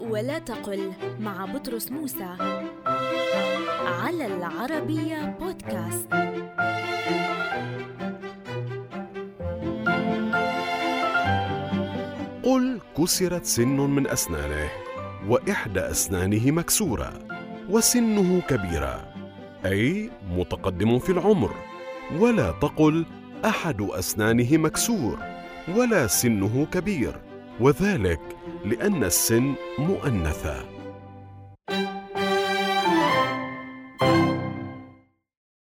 ولا تقل مع بطرس موسى على العربية بودكاست. قل كسرت سن من أسنانه وإحدى أسنانه مكسورة وسنه كبيرة أي متقدم في العمر ولا تقل أحد أسنانه مكسور ولا سنه كبير وذلك لأن السن مؤنثة.